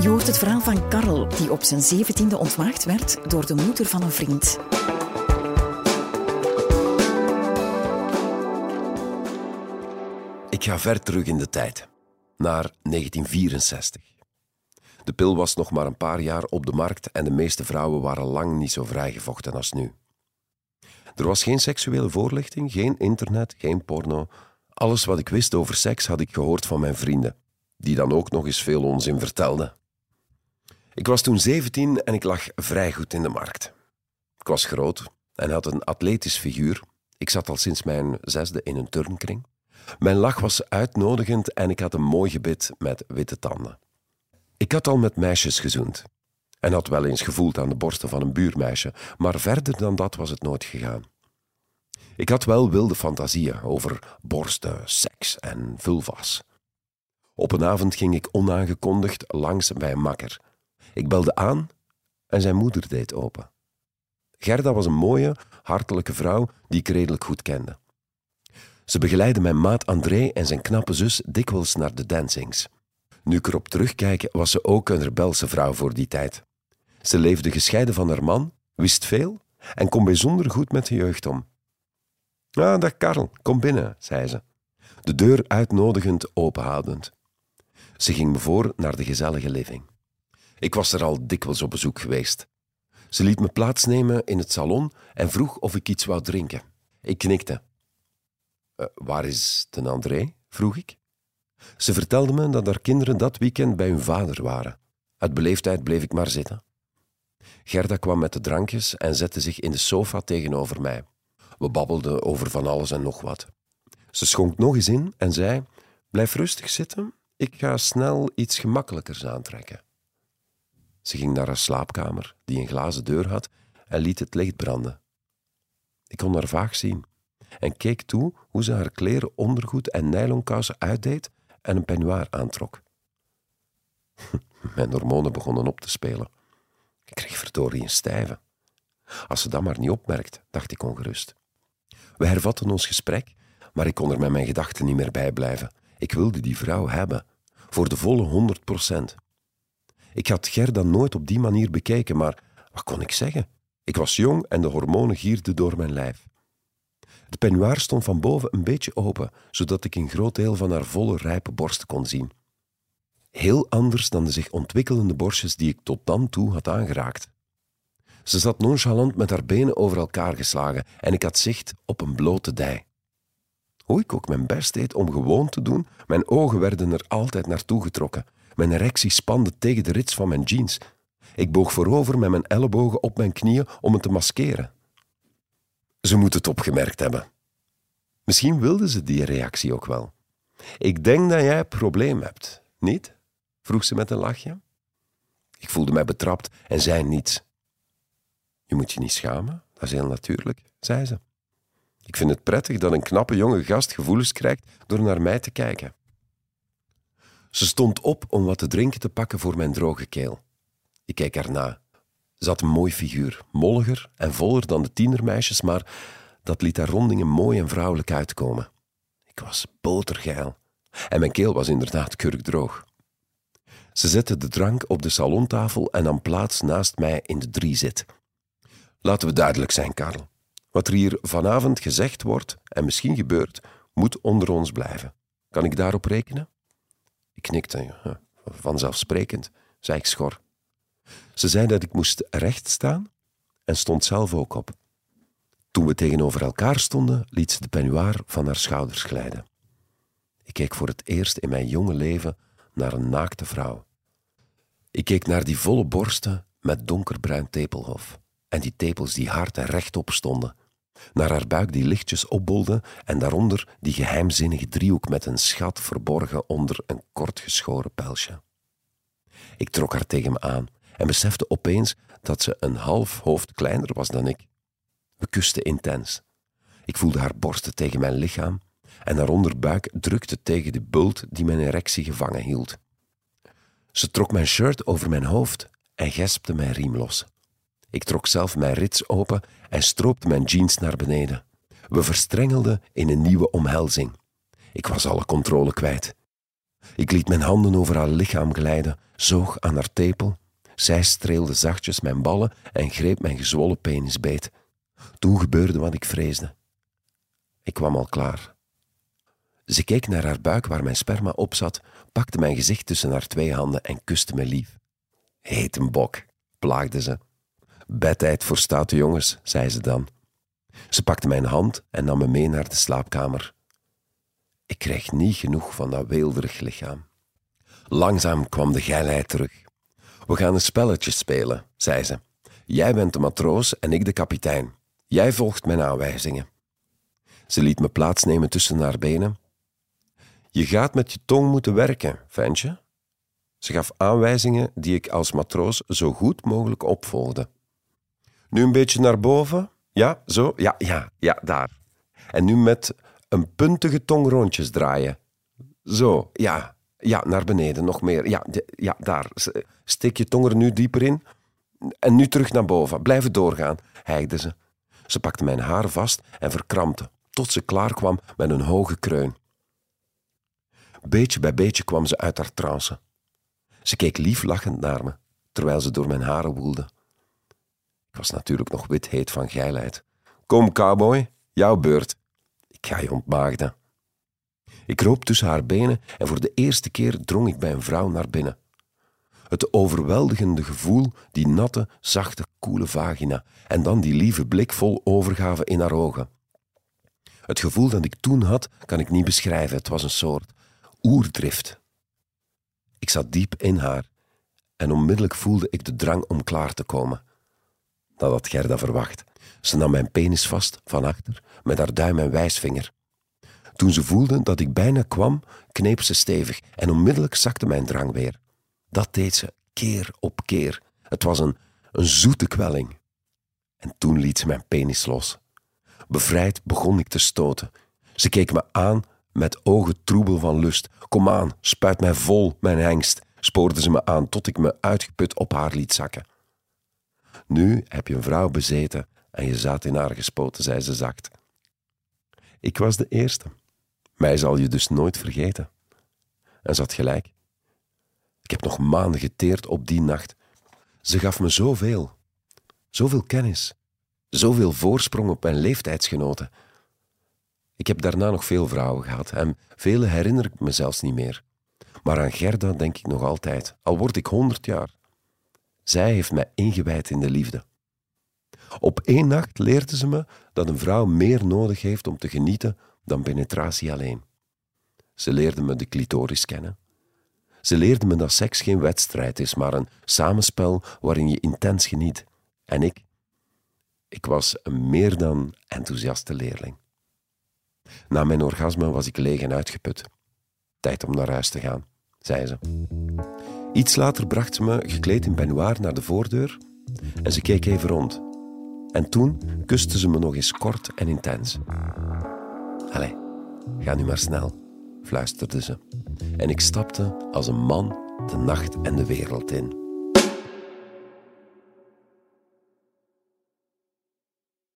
Je hoort het verhaal van Karel, die op zijn zeventiende ontmaagd werd door de moeder van een vriend. Ik ga ver terug in de tijd, naar 1964. De pil was nog maar een paar jaar op de markt en de meeste vrouwen waren lang niet zo vrijgevochten als nu. Er was geen seksuele voorlichting, geen internet, geen porno. Alles wat ik wist over seks had ik gehoord van mijn vrienden, die dan ook nog eens veel onzin vertelden. Ik was toen 17 en ik lag vrij goed in de markt. Ik was groot en had een atletisch figuur. Ik zat al sinds mijn zesde in een turnkring. Mijn lach was uitnodigend en ik had een mooi gebit met witte tanden. Ik had al met meisjes gezoend en had wel eens gevoeld aan de borsten van een buurmeisje, maar verder dan dat was het nooit gegaan. Ik had wel wilde fantasieën over borsten, seks en vulvas. Op een avond ging ik onaangekondigd langs bij een makker. Ik belde aan en zijn moeder deed open. Gerda was een mooie, hartelijke vrouw die ik redelijk goed kende. Ze begeleidde mijn maat André en zijn knappe zus dikwijls naar de dancings. Nu ik erop terugkijk, was ze ook een rebelse vrouw voor die tijd. Ze leefde gescheiden van haar man, wist veel en kon bijzonder goed met de jeugd om. Ah, dag Karel, kom binnen, zei ze, de deur uitnodigend openhoudend. Ze ging me voor naar de gezellige living. Ik was er al dikwijls op bezoek geweest. Ze liet me plaatsnemen in het salon en vroeg of ik iets wou drinken. Ik knikte. Uh, waar is ten André? vroeg ik. Ze vertelde me dat haar kinderen dat weekend bij hun vader waren. Uit beleefdheid bleef ik maar zitten. Gerda kwam met de drankjes en zette zich in de sofa tegenover mij. We babbelden over van alles en nog wat. Ze schonk nog eens in en zei: Blijf rustig zitten, ik ga snel iets gemakkelijkers aantrekken. Ze ging naar haar slaapkamer, die een glazen deur had, en liet het licht branden. Ik kon haar vaag zien en keek toe hoe ze haar kleren, ondergoed en nylonkousen uitdeed en een peignoir aantrok. Mijn hormonen begonnen op te spelen. Ik kreeg verdorie een stijve. Als ze dat maar niet opmerkt, dacht ik ongerust. We hervatten ons gesprek, maar ik kon er met mijn gedachten niet meer bij blijven. Ik wilde die vrouw hebben, voor de volle honderd procent. Ik had Gerda nooit op die manier bekeken, maar wat kon ik zeggen? Ik was jong en de hormonen gierden door mijn lijf. De peignoir stond van boven een beetje open, zodat ik een groot deel van haar volle, rijpe borst kon zien. Heel anders dan de zich ontwikkelende borstjes die ik tot dan toe had aangeraakt. Ze zat nonchalant met haar benen over elkaar geslagen en ik had zicht op een blote dij. Hoe ik ook mijn best deed om gewoon te doen, mijn ogen werden er altijd naartoe getrokken mijn erectie spande tegen de rits van mijn jeans. Ik boog voorover met mijn ellebogen op mijn knieën om het te maskeren. Ze moet het opgemerkt hebben. Misschien wilde ze die reactie ook wel. Ik denk dat jij een probleem hebt, niet? vroeg ze met een lachje. Ik voelde mij betrapt en zei niets. Je moet je niet schamen, dat is heel natuurlijk, zei ze. Ik vind het prettig dat een knappe jonge gast gevoelens krijgt door naar mij te kijken. Ze stond op om wat te drinken te pakken voor mijn droge keel. Ik keek erna. Ze had een mooi figuur, molliger en voller dan de tienermeisjes, maar dat liet haar rondingen mooi en vrouwelijk uitkomen. Ik was botergeil en mijn keel was inderdaad kurkdroog. Ze zette de drank op de salontafel en nam plaats naast mij in de driezit. Laten we duidelijk zijn, Karel. Wat er hier vanavond gezegd wordt en misschien gebeurt, moet onder ons blijven. Kan ik daarop rekenen? Ik knikte. vanzelfsprekend, zei ik schor. Ze zei dat ik moest recht staan en stond zelf ook op. Toen we tegenover elkaar stonden, liet ze de peignoir van haar schouders glijden. Ik keek voor het eerst in mijn jonge leven naar een naakte vrouw. Ik keek naar die volle borsten met donkerbruin tepelhof en die tepels die hard en rechtop stonden, naar haar buik die lichtjes opbolde en daaronder die geheimzinnige driehoek met een schat verborgen onder een kort geschoren pelsje. Ik trok haar tegen me aan en besefte opeens dat ze een half hoofd kleiner was dan ik. We kusten intens. Ik voelde haar borsten tegen mijn lichaam en haar onderbuik drukte tegen de bult die mijn erectie gevangen hield. Ze trok mijn shirt over mijn hoofd en gespte mijn riem los. Ik trok zelf mijn rits open en stroopte mijn jeans naar beneden. We verstrengelden in een nieuwe omhelzing. Ik was alle controle kwijt. Ik liet mijn handen over haar lichaam glijden, zoog aan haar tepel. Zij streelde zachtjes mijn ballen en greep mijn gezwollen penis beet. Toen gebeurde wat ik vreesde. Ik kwam al klaar. Ze keek naar haar buik waar mijn sperma op zat, pakte mijn gezicht tussen haar twee handen en kuste me lief. Heet een bok, plaagde ze. Bedtijd voor stoute jongens, zei ze dan. Ze pakte mijn hand en nam me mee naar de slaapkamer. Ik kreeg niet genoeg van dat weelderig lichaam. Langzaam kwam de geilheid terug. We gaan een spelletje spelen, zei ze. Jij bent de matroos en ik de kapitein. Jij volgt mijn aanwijzingen. Ze liet me plaatsnemen tussen haar benen. Je gaat met je tong moeten werken, ventje. Ze gaf aanwijzingen die ik als matroos zo goed mogelijk opvolgde. Nu een beetje naar boven. Ja, zo. Ja, ja, ja, daar. En nu met een puntige tong rondjes draaien. Zo, ja. Ja, naar beneden, nog meer. Ja, ja, daar. Steek je tong er nu dieper in. En nu terug naar boven. Blijven doorgaan, hijgde ze. Ze pakte mijn haar vast en verkrampte, tot ze klaar kwam met een hoge kreun. Beetje bij beetje kwam ze uit haar trance. Ze keek lief lachend naar me, terwijl ze door mijn haren woelde. Was natuurlijk nog wit heet van geilheid. Kom, cowboy, jouw beurt. Ik ga je ontmaagden. Ik kroop tussen haar benen en voor de eerste keer drong ik bij een vrouw naar binnen. Het overweldigende gevoel, die natte, zachte, koele vagina en dan die lieve blik vol overgave in haar ogen. Het gevoel dat ik toen had, kan ik niet beschrijven. Het was een soort oerdrift. Ik zat diep in haar en onmiddellijk voelde ik de drang om klaar te komen. Dat had Gerda verwacht. Ze nam mijn penis vast van achter met haar duim en wijsvinger. Toen ze voelde dat ik bijna kwam, kneep ze stevig en onmiddellijk zakte mijn drang weer. Dat deed ze keer op keer. Het was een, een zoete kwelling. En toen liet ze mijn penis los. Bevrijd begon ik te stoten. Ze keek me aan met ogen troebel van lust. Kom aan, spuit mij vol, mijn hengst, spoorde ze me aan tot ik me uitgeput op haar liet zakken. Nu heb je een vrouw bezeten en je zat in haar gespoten, zei ze zacht. Ik was de eerste. Mij zal je dus nooit vergeten. En ze had gelijk. Ik heb nog maanden geteerd op die nacht. Ze gaf me zoveel. Zoveel kennis. Zoveel voorsprong op mijn leeftijdsgenoten. Ik heb daarna nog veel vrouwen gehad en vele herinner ik me zelfs niet meer. Maar aan Gerda denk ik nog altijd, al word ik honderd jaar. Zij heeft mij ingewijd in de liefde. Op één nacht leerde ze me dat een vrouw meer nodig heeft om te genieten dan penetratie alleen. Ze leerde me de clitoris kennen. Ze leerde me dat seks geen wedstrijd is, maar een samenspel waarin je intens geniet. En ik, ik was een meer dan enthousiaste leerling. Na mijn orgasme was ik leeg en uitgeput. Tijd om naar huis te gaan, zei ze. Iets later bracht ze me gekleed in peignoir naar de voordeur en ze keek even rond. En toen kuste ze me nog eens kort en intens. Allee, ga nu maar snel, fluisterde ze. En ik stapte als een man de nacht en de wereld in.